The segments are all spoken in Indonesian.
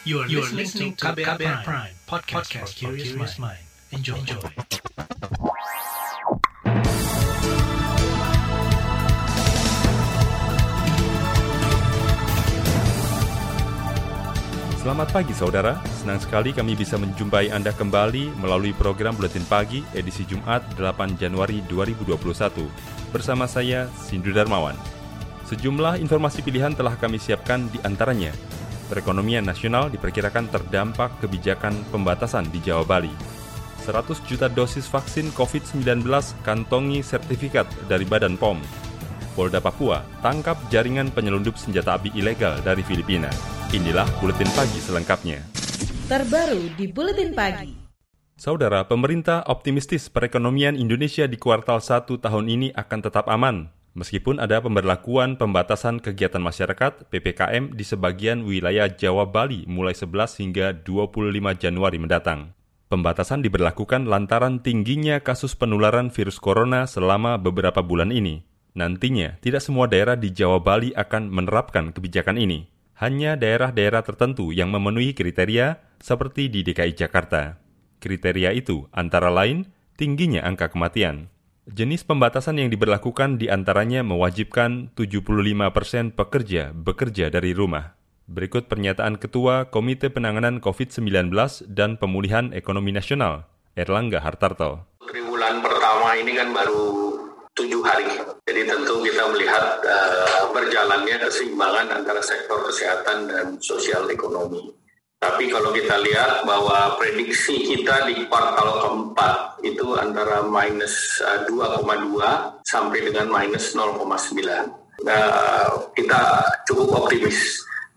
You are, you are listening to KBR, Prime, Prime podcast, podcast for curious mind. Enjoy. Enjoy. Selamat pagi saudara, senang sekali kami bisa menjumpai Anda kembali melalui program Buletin Pagi edisi Jumat 8 Januari 2021 bersama saya Sindu Darmawan. Sejumlah informasi pilihan telah kami siapkan di antaranya. Perekonomian nasional diperkirakan terdampak kebijakan pembatasan di Jawa Bali. 100 juta dosis vaksin COVID-19 kantongi sertifikat dari Badan POM. Polda Papua tangkap jaringan penyelundup senjata api ilegal dari Filipina. Inilah Buletin Pagi selengkapnya. Terbaru di Buletin Pagi. Saudara, pemerintah optimistis perekonomian Indonesia di kuartal 1 tahun ini akan tetap aman, meskipun ada pemberlakuan pembatasan kegiatan masyarakat PPKM di sebagian wilayah Jawa Bali mulai 11 hingga 25 Januari mendatang. Pembatasan diberlakukan lantaran tingginya kasus penularan virus corona selama beberapa bulan ini. Nantinya, tidak semua daerah di Jawa Bali akan menerapkan kebijakan ini hanya daerah-daerah tertentu yang memenuhi kriteria seperti di DKI Jakarta. Kriteria itu antara lain tingginya angka kematian. Jenis pembatasan yang diberlakukan di antaranya mewajibkan 75% persen pekerja bekerja dari rumah. Berikut pernyataan Ketua Komite Penanganan COVID-19 dan Pemulihan Ekonomi Nasional, Erlangga Hartarto. Triwulan pertama ini kan baru tujuh hari. Jadi tentu kita melihat uh, berjalannya keseimbangan antara sektor kesehatan dan sosial ekonomi. Tapi kalau kita lihat bahwa prediksi kita di kuartal keempat itu antara minus uh, eh, 2,2 sampai dengan minus 0,9. Nah, kita cukup optimis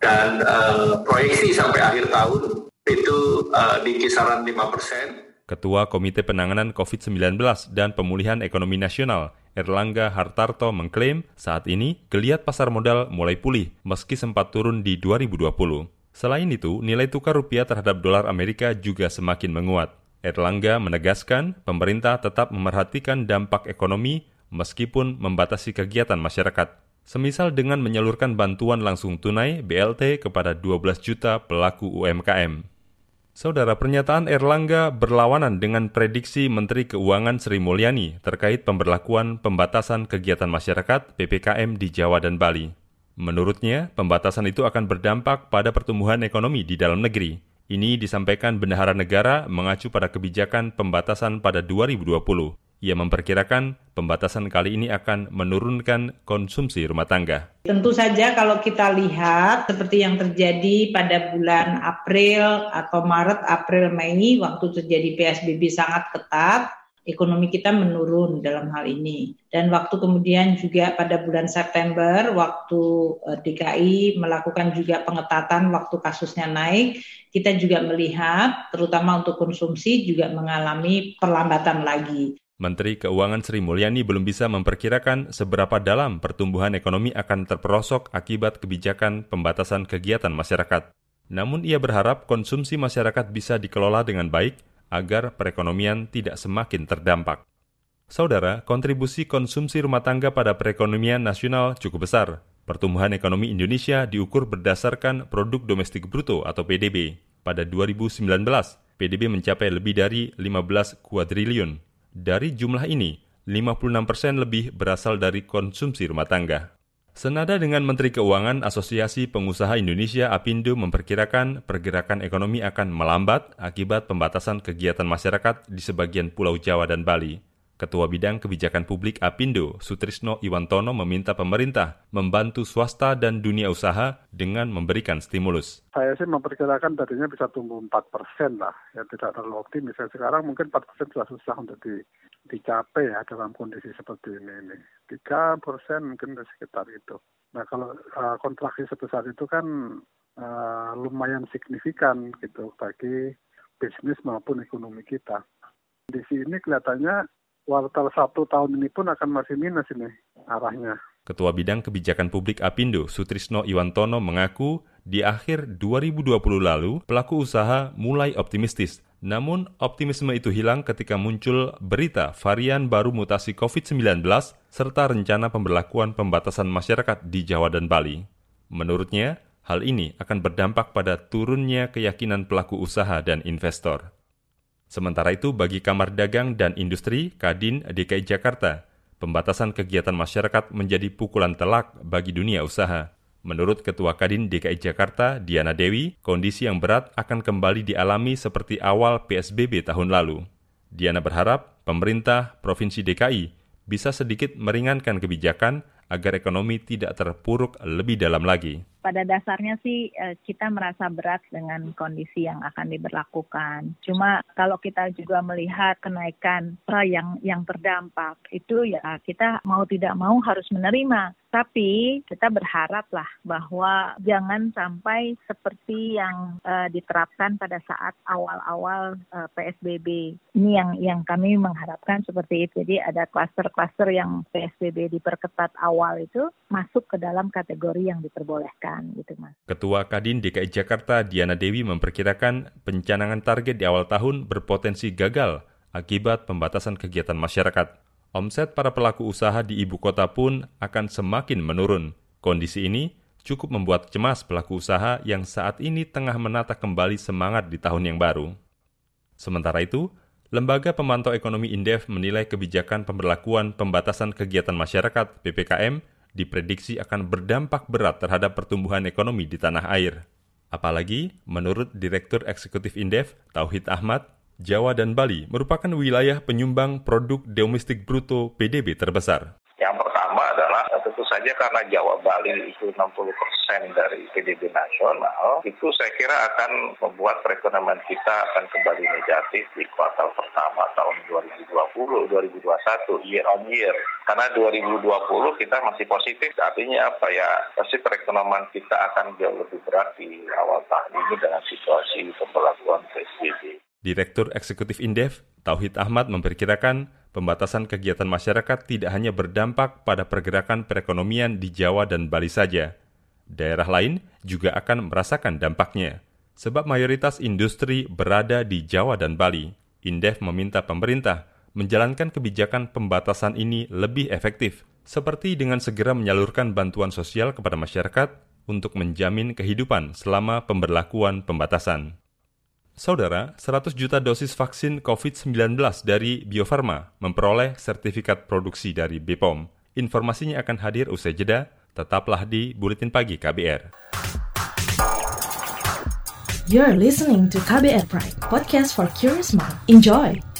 dan uh, proyeksi sampai akhir tahun itu uh, di kisaran 5 persen. Ketua Komite Penanganan COVID-19 dan Pemulihan Ekonomi Nasional, Erlangga Hartarto mengklaim saat ini geliat pasar modal mulai pulih meski sempat turun di 2020. Selain itu, nilai tukar rupiah terhadap dolar Amerika juga semakin menguat. Erlangga menegaskan pemerintah tetap memerhatikan dampak ekonomi meskipun membatasi kegiatan masyarakat. Semisal dengan menyalurkan bantuan langsung tunai BLT kepada 12 juta pelaku UMKM. Saudara, pernyataan Erlangga berlawanan dengan prediksi Menteri Keuangan Sri Mulyani terkait pemberlakuan pembatasan kegiatan masyarakat PPKM di Jawa dan Bali. Menurutnya, pembatasan itu akan berdampak pada pertumbuhan ekonomi di dalam negeri. Ini disampaikan Bendahara Negara mengacu pada kebijakan pembatasan pada 2020. Ia memperkirakan pembatasan kali ini akan menurunkan konsumsi rumah tangga. Tentu saja kalau kita lihat seperti yang terjadi pada bulan April atau Maret, April, Mei, waktu terjadi PSBB sangat ketat, ekonomi kita menurun dalam hal ini. Dan waktu kemudian juga pada bulan September, waktu eh, DKI melakukan juga pengetatan waktu kasusnya naik, kita juga melihat terutama untuk konsumsi juga mengalami perlambatan lagi. Menteri Keuangan Sri Mulyani belum bisa memperkirakan seberapa dalam pertumbuhan ekonomi akan terperosok akibat kebijakan pembatasan kegiatan masyarakat. Namun ia berharap konsumsi masyarakat bisa dikelola dengan baik agar perekonomian tidak semakin terdampak. Saudara, kontribusi konsumsi rumah tangga pada perekonomian nasional cukup besar. Pertumbuhan ekonomi Indonesia diukur berdasarkan produk domestik bruto atau PDB. Pada 2019, PDB mencapai lebih dari 15 kuadriliun dari jumlah ini, 56 persen lebih berasal dari konsumsi rumah tangga. Senada dengan Menteri Keuangan Asosiasi Pengusaha Indonesia Apindo memperkirakan pergerakan ekonomi akan melambat akibat pembatasan kegiatan masyarakat di sebagian Pulau Jawa dan Bali. Ketua Bidang Kebijakan Publik Apindo, Sutrisno Iwantono meminta pemerintah membantu swasta dan dunia usaha dengan memberikan stimulus. Saya sih memperkirakan tadinya bisa tumbuh 4 persen lah, ya tidak terlalu optimis. Ya, sekarang mungkin 4 persen sudah susah untuk di, dicapai ya dalam kondisi seperti ini. ini. 3 persen mungkin sekitar itu. Nah kalau uh, kontraksi sebesar itu kan uh, lumayan signifikan gitu bagi bisnis maupun ekonomi kita. Di sini kelihatannya kuartal satu tahun ini pun akan masih minus ini arahnya. Ketua Bidang Kebijakan Publik Apindo, Sutrisno Iwantono mengaku di akhir 2020 lalu pelaku usaha mulai optimistis. Namun optimisme itu hilang ketika muncul berita varian baru mutasi COVID-19 serta rencana pemberlakuan pembatasan masyarakat di Jawa dan Bali. Menurutnya, Hal ini akan berdampak pada turunnya keyakinan pelaku usaha dan investor. Sementara itu, bagi Kamar Dagang dan Industri Kadin DKI Jakarta, pembatasan kegiatan masyarakat menjadi pukulan telak bagi dunia usaha. Menurut Ketua Kadin DKI Jakarta, Diana Dewi, kondisi yang berat akan kembali dialami seperti awal PSBB tahun lalu. Diana berharap pemerintah Provinsi DKI bisa sedikit meringankan kebijakan agar ekonomi tidak terpuruk lebih dalam lagi pada dasarnya sih eh, kita merasa berat dengan kondisi yang akan diberlakukan. Cuma kalau kita juga melihat kenaikan yang yang terdampak itu ya kita mau tidak mau harus menerima. Tapi kita berharaplah bahwa jangan sampai seperti yang uh, diterapkan pada saat awal-awal uh, PSBB. Ini yang yang kami mengharapkan seperti itu. Jadi ada klaster-klaster yang PSBB diperketat awal itu masuk ke dalam kategori yang diperbolehkan gitu Mas. Ketua Kadin DKI Jakarta Diana Dewi memperkirakan pencanangan target di awal tahun berpotensi gagal akibat pembatasan kegiatan masyarakat omset para pelaku usaha di ibu kota pun akan semakin menurun. Kondisi ini cukup membuat cemas pelaku usaha yang saat ini tengah menata kembali semangat di tahun yang baru. Sementara itu, Lembaga Pemantau Ekonomi Indef menilai kebijakan pemberlakuan pembatasan kegiatan masyarakat PPKM diprediksi akan berdampak berat terhadap pertumbuhan ekonomi di tanah air. Apalagi, menurut Direktur Eksekutif Indef, Tauhid Ahmad, Jawa dan Bali merupakan wilayah penyumbang produk domestik bruto PDB terbesar. Adalah tentu saja karena Jawa Bali itu 60 persen dari PDB nasional, itu saya kira akan membuat perekonomian kita akan kembali negatif di kuartal pertama tahun 2020-2021 year on year. Karena 2020 kita masih positif, artinya apa ya, pasti perekonomian kita akan jauh lebih berat di awal tahun ini dengan situasi pemberlakuan PSBB. Direktur Eksekutif Indef, Tauhid Ahmad memperkirakan pembatasan kegiatan masyarakat tidak hanya berdampak pada pergerakan perekonomian di Jawa dan Bali saja. Daerah lain juga akan merasakan dampaknya, sebab mayoritas industri berada di Jawa dan Bali. Indef meminta pemerintah menjalankan kebijakan pembatasan ini lebih efektif, seperti dengan segera menyalurkan bantuan sosial kepada masyarakat untuk menjamin kehidupan selama pemberlakuan pembatasan. Saudara, 100 juta dosis vaksin COVID-19 dari Bio Farma memperoleh sertifikat produksi dari BPOM. Informasinya akan hadir usai jeda, tetaplah di Buletin Pagi KBR. You're listening to KBR Pride, podcast for curious mind. Enjoy!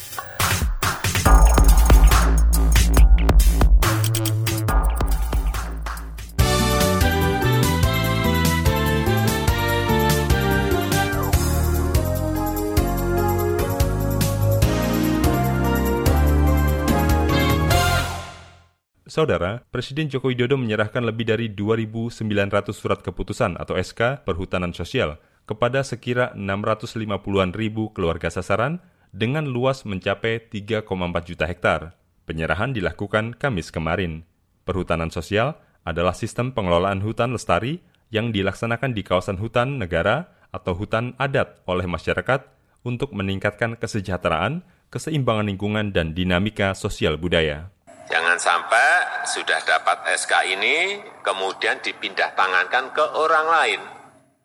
Saudara, Presiden Joko Widodo menyerahkan lebih dari 2.900 surat keputusan atau SK perhutanan sosial kepada sekira 650-an ribu keluarga sasaran dengan luas mencapai 3,4 juta hektar. Penyerahan dilakukan Kamis kemarin. Perhutanan sosial adalah sistem pengelolaan hutan lestari yang dilaksanakan di kawasan hutan negara atau hutan adat oleh masyarakat untuk meningkatkan kesejahteraan, keseimbangan lingkungan, dan dinamika sosial budaya. Jangan sampai sudah dapat SK ini kemudian dipindah tangankan ke orang lain.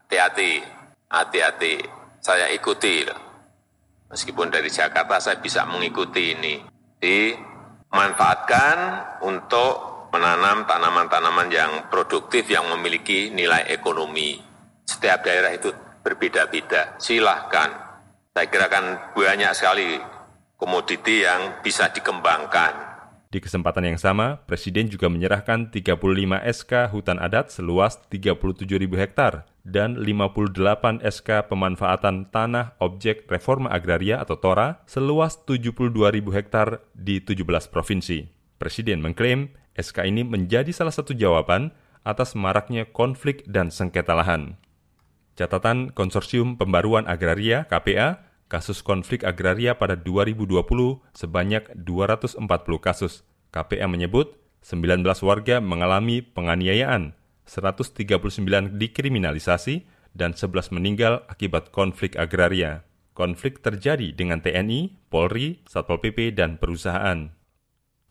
Hati-hati, hati-hati. Saya ikuti. Meskipun dari Jakarta saya bisa mengikuti ini. Dimanfaatkan untuk menanam tanaman-tanaman yang produktif yang memiliki nilai ekonomi. Setiap daerah itu berbeda-beda. Silahkan. Saya kira kan banyak sekali komoditi yang bisa dikembangkan di kesempatan yang sama, Presiden juga menyerahkan 35 SK hutan adat seluas 37.000 hektar dan 58 SK pemanfaatan tanah objek reforma agraria atau TORA seluas 72.000 hektar di 17 provinsi. Presiden mengklaim SK ini menjadi salah satu jawaban atas maraknya konflik dan sengketa lahan. Catatan Konsorsium Pembaruan Agraria KPA kasus konflik agraria pada 2020 sebanyak 240 kasus. KPA menyebut 19 warga mengalami penganiayaan, 139 dikriminalisasi, dan 11 meninggal akibat konflik agraria. Konflik terjadi dengan TNI, Polri, Satpol PP, dan perusahaan.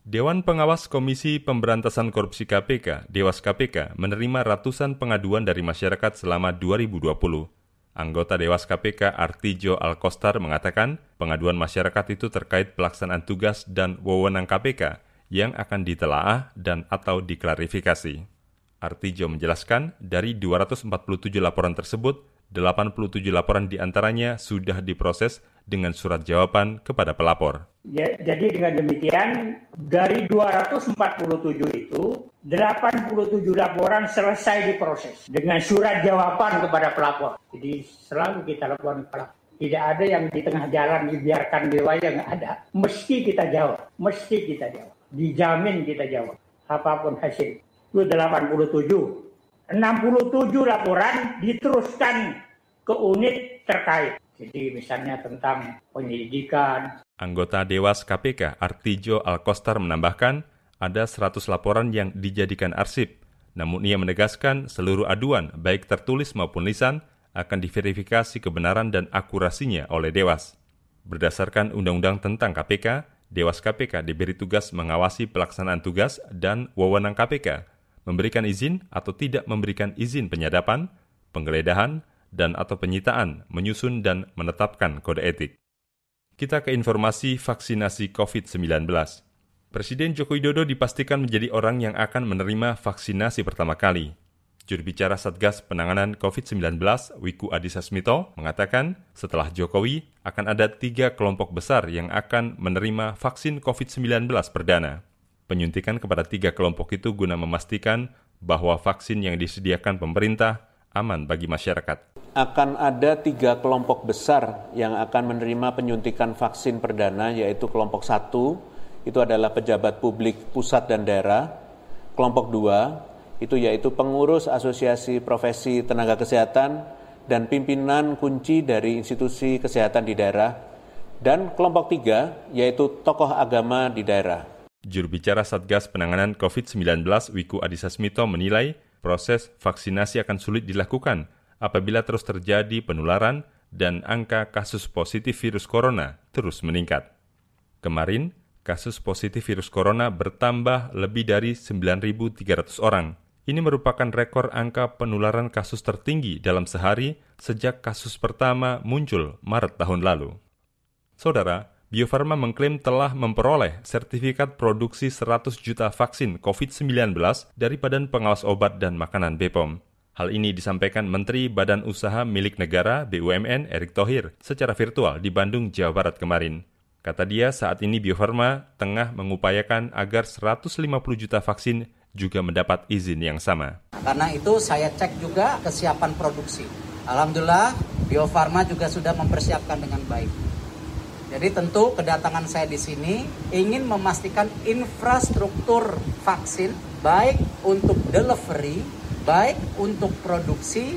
Dewan Pengawas Komisi Pemberantasan Korupsi KPK, Dewas KPK, menerima ratusan pengaduan dari masyarakat selama 2020. Anggota Dewas KPK Artijo Alkostar mengatakan pengaduan masyarakat itu terkait pelaksanaan tugas dan wewenang KPK yang akan ditelaah dan atau diklarifikasi. Artijo menjelaskan dari 247 laporan tersebut, 87 laporan di antaranya sudah diproses dengan surat jawaban kepada pelapor. Ya, jadi dengan demikian dari 247 itu 87 laporan selesai diproses dengan surat jawaban kepada pelapor. Jadi selalu kita lakukan pelapor. Tidak ada yang di tengah jalan dibiarkan dewa yang ada. Mesti kita jawab. Mesti kita jawab. Dijamin kita jawab. Apa pun hasil. Itu 87. 67 laporan diteruskan ke unit terkait. Jadi misalnya tentang penyelidikan. Anggota Dewas KPK Artijo Alkostar menambahkan ada 100 laporan yang dijadikan arsip. Namun ia menegaskan seluruh aduan baik tertulis maupun lisan akan diverifikasi kebenaran dan akurasinya oleh Dewas. Berdasarkan Undang-Undang tentang KPK, Dewas KPK diberi tugas mengawasi pelaksanaan tugas dan wewenang KPK, memberikan izin atau tidak memberikan izin penyadapan, penggeledahan, dan atau penyitaan, menyusun dan menetapkan kode etik. Kita ke informasi vaksinasi COVID-19. Presiden Joko Widodo dipastikan menjadi orang yang akan menerima vaksinasi pertama kali. Juru bicara Satgas Penanganan COVID-19, Wiku Adhisa Smito, mengatakan setelah Jokowi akan ada tiga kelompok besar yang akan menerima vaksin COVID-19 perdana. Penyuntikan kepada tiga kelompok itu guna memastikan bahwa vaksin yang disediakan pemerintah aman bagi masyarakat akan ada tiga kelompok besar yang akan menerima penyuntikan vaksin perdana, yaitu kelompok satu, itu adalah pejabat publik pusat dan daerah. Kelompok dua, itu yaitu pengurus asosiasi profesi tenaga kesehatan dan pimpinan kunci dari institusi kesehatan di daerah. Dan kelompok tiga, yaitu tokoh agama di daerah. Juru bicara Satgas Penanganan COVID-19 Wiku Adhisa Smito menilai proses vaksinasi akan sulit dilakukan apabila terus terjadi penularan dan angka kasus positif virus corona terus meningkat. Kemarin, kasus positif virus corona bertambah lebih dari 9.300 orang. Ini merupakan rekor angka penularan kasus tertinggi dalam sehari sejak kasus pertama muncul Maret tahun lalu. Saudara, Bio Farma mengklaim telah memperoleh sertifikat produksi 100 juta vaksin COVID-19 dari Badan Pengawas Obat dan Makanan BPOM. Hal ini disampaikan Menteri Badan Usaha Milik Negara BUMN Erick Thohir secara virtual di Bandung, Jawa Barat kemarin. Kata dia, saat ini Bio Farma tengah mengupayakan agar 150 juta vaksin juga mendapat izin yang sama. Karena itu saya cek juga kesiapan produksi. Alhamdulillah Bio Farma juga sudah mempersiapkan dengan baik. Jadi tentu kedatangan saya di sini ingin memastikan infrastruktur vaksin baik untuk delivery baik untuk produksi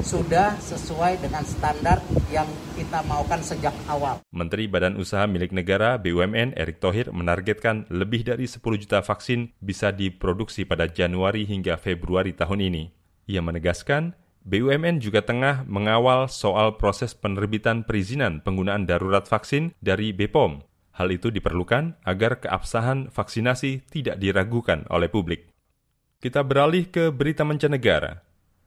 sudah sesuai dengan standar yang kita maukan sejak awal. Menteri Badan Usaha Milik Negara BUMN Erick Thohir menargetkan lebih dari 10 juta vaksin bisa diproduksi pada Januari hingga Februari tahun ini. Ia menegaskan, BUMN juga tengah mengawal soal proses penerbitan perizinan penggunaan darurat vaksin dari BPOM. Hal itu diperlukan agar keabsahan vaksinasi tidak diragukan oleh publik. Kita beralih ke berita mancanegara.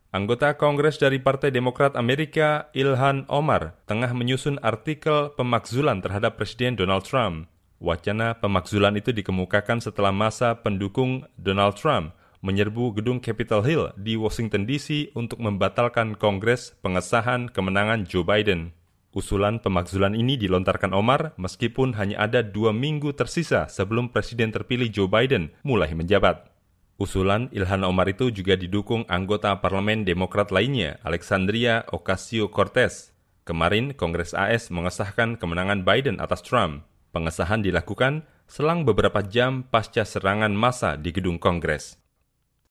Anggota Kongres dari Partai Demokrat Amerika, Ilhan Omar, tengah menyusun artikel pemakzulan terhadap Presiden Donald Trump. Wacana pemakzulan itu dikemukakan setelah masa pendukung Donald Trump menyerbu gedung Capitol Hill di Washington DC untuk membatalkan Kongres pengesahan kemenangan Joe Biden. Usulan pemakzulan ini dilontarkan Omar meskipun hanya ada dua minggu tersisa sebelum Presiden terpilih Joe Biden mulai menjabat. Usulan Ilhan Omar itu juga didukung anggota parlemen Demokrat lainnya, Alexandria Ocasio-Cortez. Kemarin, Kongres AS mengesahkan kemenangan Biden atas Trump. Pengesahan dilakukan selang beberapa jam pasca serangan massa di gedung Kongres.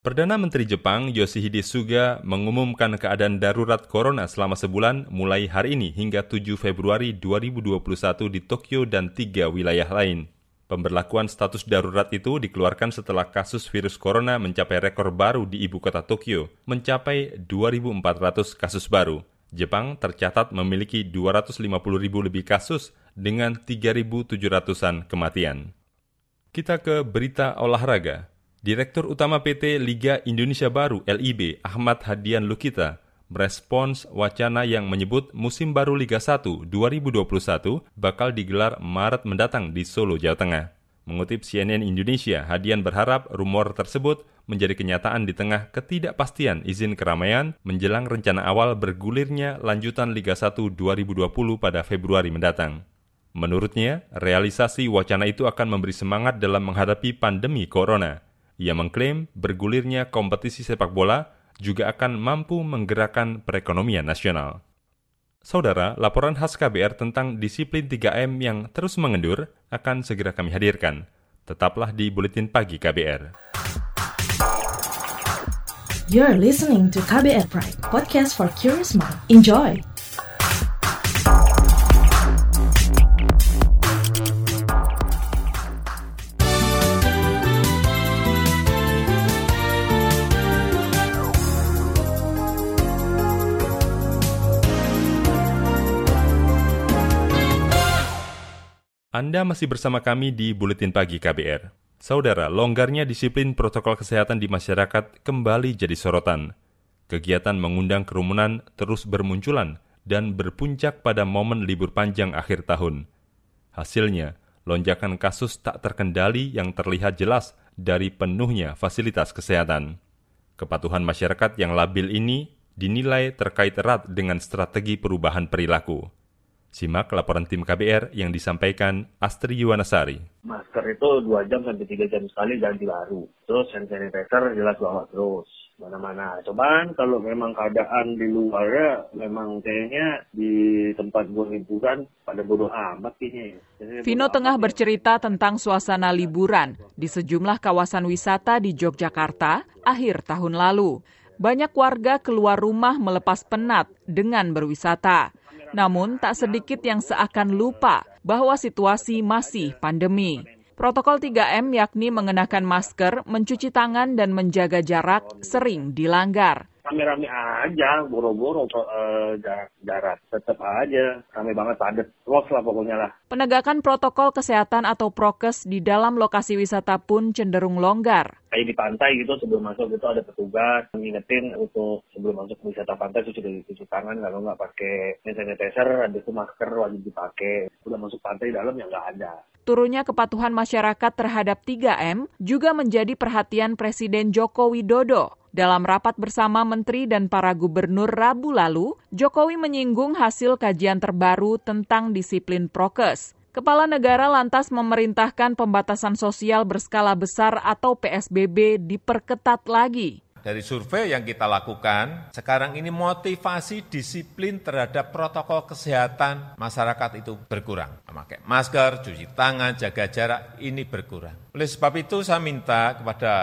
Perdana Menteri Jepang Yoshihide Suga mengumumkan keadaan darurat corona selama sebulan mulai hari ini hingga 7 Februari 2021 di Tokyo dan tiga wilayah lain. Pemberlakuan status darurat itu dikeluarkan setelah kasus virus corona mencapai rekor baru di ibu kota Tokyo, mencapai 2.400 kasus baru. Jepang tercatat memiliki 250 ribu lebih kasus dengan 3.700-an kematian. Kita ke berita olahraga. Direktur Utama PT Liga Indonesia Baru LIB, Ahmad Hadian Lukita, merespons wacana yang menyebut musim baru Liga 1 2021 bakal digelar Maret mendatang di Solo, Jawa Tengah. Mengutip CNN Indonesia, Hadian berharap rumor tersebut menjadi kenyataan di tengah ketidakpastian izin keramaian menjelang rencana awal bergulirnya lanjutan Liga 1 2020 pada Februari mendatang. Menurutnya, realisasi wacana itu akan memberi semangat dalam menghadapi pandemi corona. Ia mengklaim bergulirnya kompetisi sepak bola juga akan mampu menggerakkan perekonomian nasional. Saudara, laporan khas KBR tentang disiplin 3M yang terus mengendur akan segera kami hadirkan. Tetaplah di Buletin Pagi KBR. You're listening to KBR Pride, podcast for curious mind. Enjoy! Anda masih bersama kami di Buletin Pagi KBR. Saudara, longgarnya disiplin protokol kesehatan di masyarakat kembali jadi sorotan. Kegiatan mengundang kerumunan terus bermunculan dan berpuncak pada momen libur panjang akhir tahun. Hasilnya, lonjakan kasus tak terkendali yang terlihat jelas dari penuhnya fasilitas kesehatan. Kepatuhan masyarakat yang labil ini dinilai terkait erat dengan strategi perubahan perilaku. Simak laporan tim KBR yang disampaikan Astri Yuwanasari. Masker itu 2 jam sampai 3 jam sekali ganti baru. Terus hand sanitizer jelas bawa terus mana-mana. Cuman kalau memang keadaan di luarnya memang kayaknya di tempat gue liburan pada bodoh amat kayaknya. Vino tengah bercerita tentang suasana liburan di sejumlah kawasan wisata di Yogyakarta akhir tahun lalu. Banyak warga keluar rumah melepas penat dengan berwisata. Namun tak sedikit yang seakan lupa bahwa situasi masih pandemi. Protokol 3M yakni mengenakan masker, mencuci tangan, dan menjaga jarak sering dilanggar rame-rame aja, boro-boro uh, darat. Tetap aja, rame banget, padat. Los lah pokoknya lah. Penegakan protokol kesehatan atau prokes di dalam lokasi wisata pun cenderung longgar. Kayak di pantai gitu, sebelum masuk itu ada petugas ngingetin untuk sebelum masuk wisata pantai itu sudah cuci tangan, kalau nggak pakai hand sanitizer, ada itu masker wajib dipakai. Udah masuk pantai dalam ya nggak ada. Turunnya kepatuhan masyarakat terhadap 3M juga menjadi perhatian Presiden Joko Widodo. Dalam rapat bersama menteri dan para gubernur Rabu lalu, Jokowi menyinggung hasil kajian terbaru tentang disiplin prokes. Kepala negara lantas memerintahkan pembatasan sosial berskala besar atau PSBB diperketat lagi. Dari survei yang kita lakukan, sekarang ini motivasi disiplin terhadap protokol kesehatan masyarakat itu berkurang. Memakai masker, cuci tangan, jaga jarak, ini berkurang. Oleh sebab itu saya minta kepada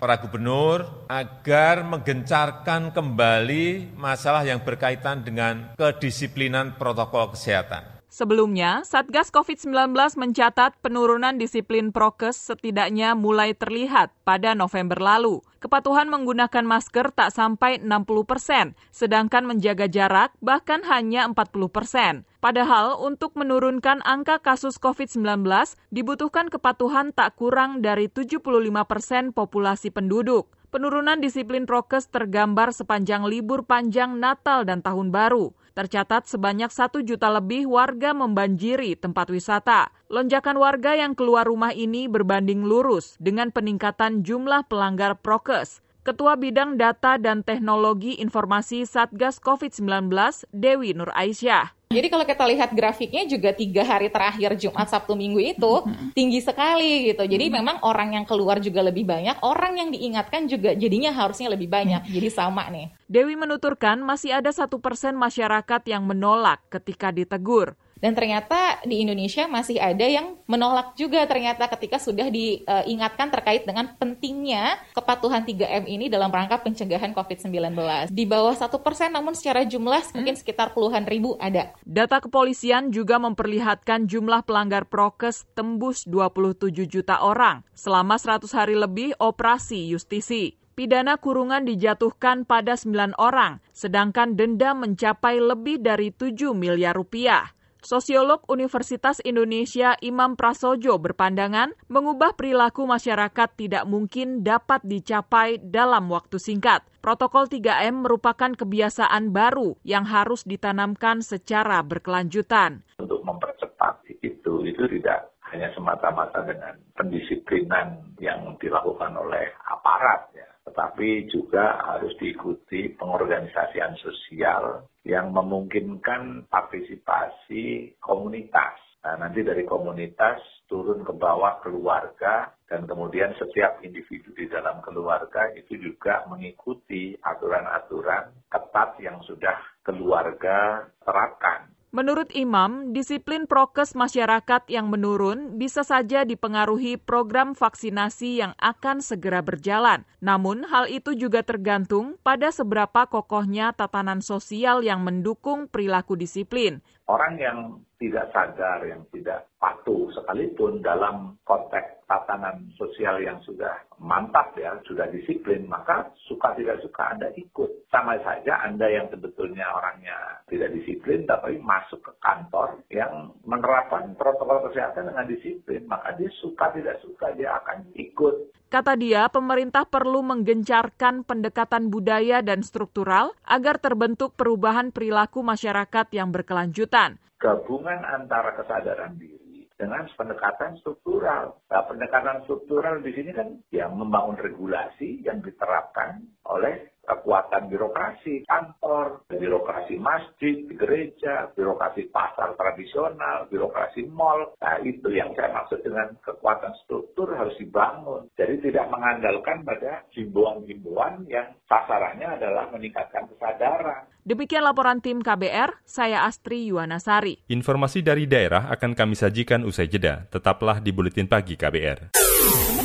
para gubernur agar menggencarkan kembali masalah yang berkaitan dengan kedisiplinan protokol kesehatan. Sebelumnya, Satgas COVID-19 mencatat penurunan disiplin prokes setidaknya mulai terlihat pada November lalu. Kepatuhan menggunakan masker tak sampai 60 persen, sedangkan menjaga jarak bahkan hanya 40 persen. Padahal untuk menurunkan angka kasus COVID-19 dibutuhkan kepatuhan tak kurang dari 75 persen populasi penduduk. Penurunan disiplin prokes tergambar sepanjang libur panjang Natal dan Tahun Baru. Tercatat sebanyak satu juta lebih warga membanjiri tempat wisata. Lonjakan warga yang keluar rumah ini berbanding lurus dengan peningkatan jumlah pelanggar prokes. Ketua Bidang Data dan Teknologi Informasi Satgas COVID-19, Dewi Nur Aisyah. Jadi kalau kita lihat grafiknya juga tiga hari terakhir Jumat, Sabtu, Minggu itu tinggi sekali gitu. Jadi memang orang yang keluar juga lebih banyak, orang yang diingatkan juga jadinya harusnya lebih banyak. Jadi sama nih. Dewi menuturkan masih ada satu persen masyarakat yang menolak ketika ditegur. Dan ternyata di Indonesia masih ada yang menolak juga ternyata ketika sudah diingatkan terkait dengan pentingnya kepatuhan 3M ini dalam rangka pencegahan COVID-19. Di bawah satu persen namun secara jumlah mungkin sekitar puluhan ribu ada. Data kepolisian juga memperlihatkan jumlah pelanggar prokes tembus 27 juta orang selama 100 hari lebih operasi justisi. Pidana kurungan dijatuhkan pada 9 orang, sedangkan denda mencapai lebih dari 7 miliar rupiah. Sosiolog Universitas Indonesia Imam Prasojo berpandangan mengubah perilaku masyarakat tidak mungkin dapat dicapai dalam waktu singkat. Protokol 3M merupakan kebiasaan baru yang harus ditanamkan secara berkelanjutan. Untuk mempercepat itu, itu tidak hanya semata-mata dengan pendisiplinan yang dilakukan oleh aparat ya tetapi juga harus diikuti pengorganisasian sosial yang memungkinkan partisipasi komunitas. Nah, nanti dari komunitas turun ke bawah keluarga dan kemudian setiap individu di dalam keluarga itu juga mengikuti aturan-aturan ketat yang sudah keluarga terapkan. Menurut Imam, disiplin prokes masyarakat yang menurun bisa saja dipengaruhi program vaksinasi yang akan segera berjalan. Namun, hal itu juga tergantung pada seberapa kokohnya tatanan sosial yang mendukung perilaku disiplin. Orang yang tidak sadar, yang tidak patuh sekalipun dalam konteks tatanan sosial yang sudah mantap ya, sudah disiplin, maka suka tidak suka Anda ikut. Sama saja Anda yang sebetulnya orangnya tidak disiplin, tapi masuk ke kantor yang menerapkan protokol kesehatan dengan disiplin, maka dia suka tidak suka dia akan ikut. Kata dia, pemerintah perlu menggencarkan pendekatan budaya dan struktural agar terbentuk perubahan perilaku masyarakat yang berkelanjutan. Gabungan antara kesadaran diri dengan pendekatan struktural. Nah, pendekatan struktural di sini kan yang membangun regulasi yang diterapkan oleh kekuatan birokrasi, kantor, birokrasi masjid, gereja, birokrasi pasar tradisional, birokrasi mall. Nah itu yang saya maksud dengan kekuatan struktur harus dibangun. Jadi tidak mengandalkan pada himbauan-himbauan yang sasarannya adalah meningkatkan kesadaran. Demikian laporan tim KBR, saya Astri Yuwanasari. Informasi dari daerah akan kami sajikan usai jeda. Tetaplah di Buletin Pagi KBR.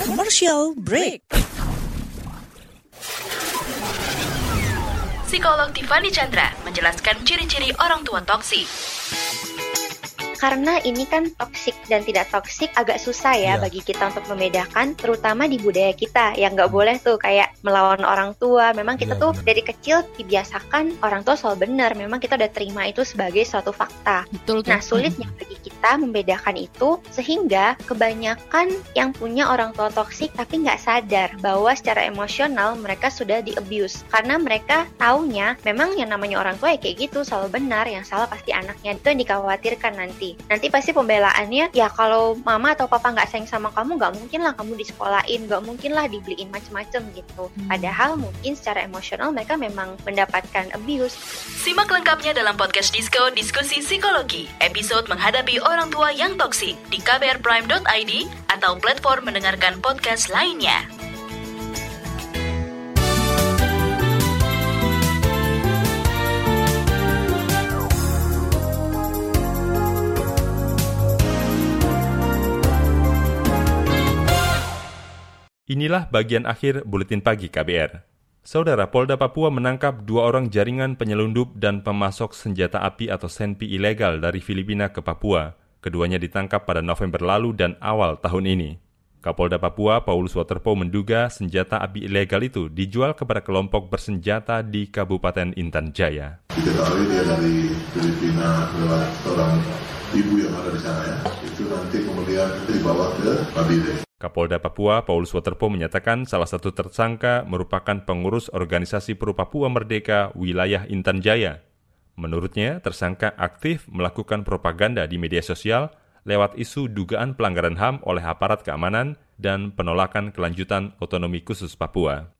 Commercial break. Psikolog Tiffany Chandra menjelaskan ciri-ciri orang tua toksik. Karena ini kan toksik dan tidak toksik agak susah ya yeah. bagi kita untuk membedakan terutama di budaya kita. Yang nggak boleh tuh kayak melawan orang tua. Memang kita yeah, tuh yeah. dari kecil dibiasakan orang tua selalu benar. Memang kita udah terima itu sebagai suatu fakta. Betul, nah sulitnya bagi kita membedakan itu sehingga kebanyakan yang punya orang tua toksik tapi nggak sadar bahwa secara emosional mereka sudah di abuse karena mereka taunya memang yang namanya orang tua ya kayak gitu selalu benar yang salah pasti anaknya. Itu yang dikhawatirkan nanti. Nanti pasti pembelaannya ya kalau mama atau papa nggak sayang sama kamu nggak mungkin lah kamu disekolahin nggak mungkin lah dibeliin macem-macem gitu. Hmm. padahal mungkin secara emosional mereka memang mendapatkan abuse. Simak lengkapnya dalam podcast Disco Diskusi Psikologi episode menghadapi orang tua yang toksik di kbrprime.id atau platform mendengarkan podcast lainnya. Inilah bagian akhir buletin pagi KBR. Saudara Polda Papua menangkap dua orang jaringan penyelundup dan pemasok senjata api atau senpi ilegal dari Filipina ke Papua. Keduanya ditangkap pada November lalu dan awal tahun ini. Kapolda Papua Paulus Waterpo menduga senjata api ilegal itu dijual kepada kelompok bersenjata di Kabupaten Intan Jaya. Diketahui dia dari Filipina lewat seorang ibu yang ada di sana ya. Itu nanti kemudian dibawa ke. Kapolda Papua Paulus Waterpo menyatakan salah satu tersangka merupakan pengurus organisasi Pro Papua Merdeka wilayah Intan Jaya. Menurutnya, tersangka aktif melakukan propaganda di media sosial lewat isu dugaan pelanggaran HAM oleh aparat keamanan dan penolakan kelanjutan otonomi khusus Papua.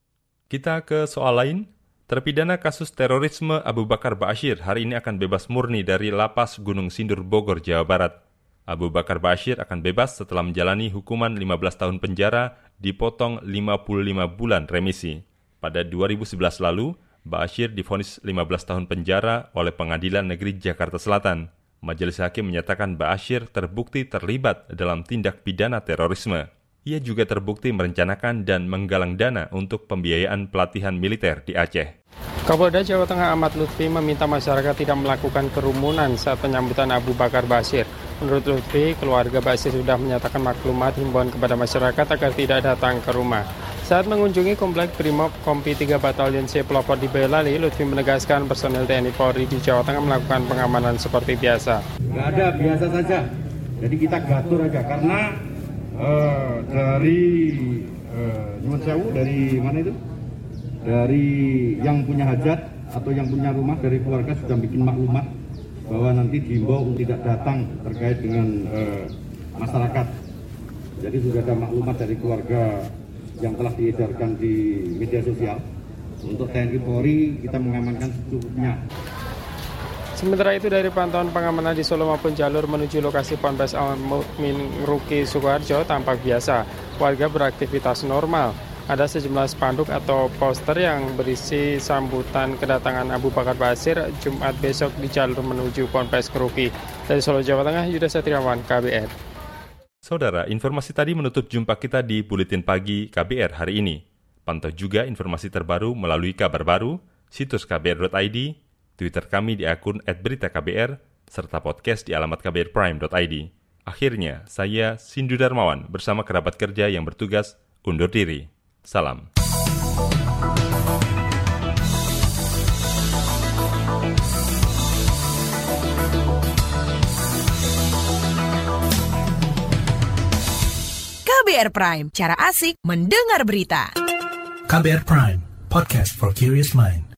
Kita ke soal lain. Terpidana kasus terorisme Abu Bakar Ba'asyir hari ini akan bebas murni dari lapas Gunung Sindur Bogor, Jawa Barat. Abu Bakar Bashir akan bebas setelah menjalani hukuman 15 tahun penjara dipotong 55 bulan remisi. Pada 2011 lalu, Bashir difonis 15 tahun penjara oleh Pengadilan Negeri Jakarta Selatan. Majelis Hakim menyatakan Bashir terbukti terlibat dalam tindak pidana terorisme. Ia juga terbukti merencanakan dan menggalang dana untuk pembiayaan pelatihan militer di Aceh. Kapolda Jawa Tengah Ahmad Lutfi meminta masyarakat tidak melakukan kerumunan saat penyambutan Abu Bakar Basir. Menurut Lutfi, keluarga Basir sudah menyatakan maklumat himbauan kepada masyarakat agar tidak datang ke rumah. Saat mengunjungi komplek Brimob Kompi 3 Batalion C Pelopor di Boyolali, Lutfi menegaskan personil TNI Polri di Jawa Tengah melakukan pengamanan seperti biasa. Nggak ada, biasa saja. Jadi kita gatur aja, karena uh, dari uh, Sewu, dari mana itu? Dari yang punya hajat atau yang punya rumah dari keluarga sudah bikin maklumat bahwa nanti diimbau untuk tidak datang terkait dengan uh, masyarakat. Jadi sudah ada maklumat dari keluarga yang telah diedarkan di media sosial. Untuk TNI Polri kita mengamankan secukupnya. Sementara itu dari pantauan pengamanan di Solo maupun jalur menuju lokasi Ponpes Al Mukmin Ruki Sukoharjo tampak biasa. Warga beraktivitas normal. Ada sejumlah spanduk atau poster yang berisi sambutan kedatangan Abu Bakar Basir Jumat besok di jalur menuju Ponpes Keruki. Dari Solo, Jawa Tengah, Yuda Satriawan, KBR. Saudara, informasi tadi menutup jumpa kita di Buletin Pagi KBR hari ini. Pantau juga informasi terbaru melalui kabar baru, situs kbr.id, Twitter kami di akun @beritaKBR, serta podcast di alamat kbrprime.id. Akhirnya, saya Sindu Darmawan bersama kerabat kerja yang bertugas undur diri. Salam. KBR Prime, cara asik mendengar berita. KBR Prime, podcast for curious mind.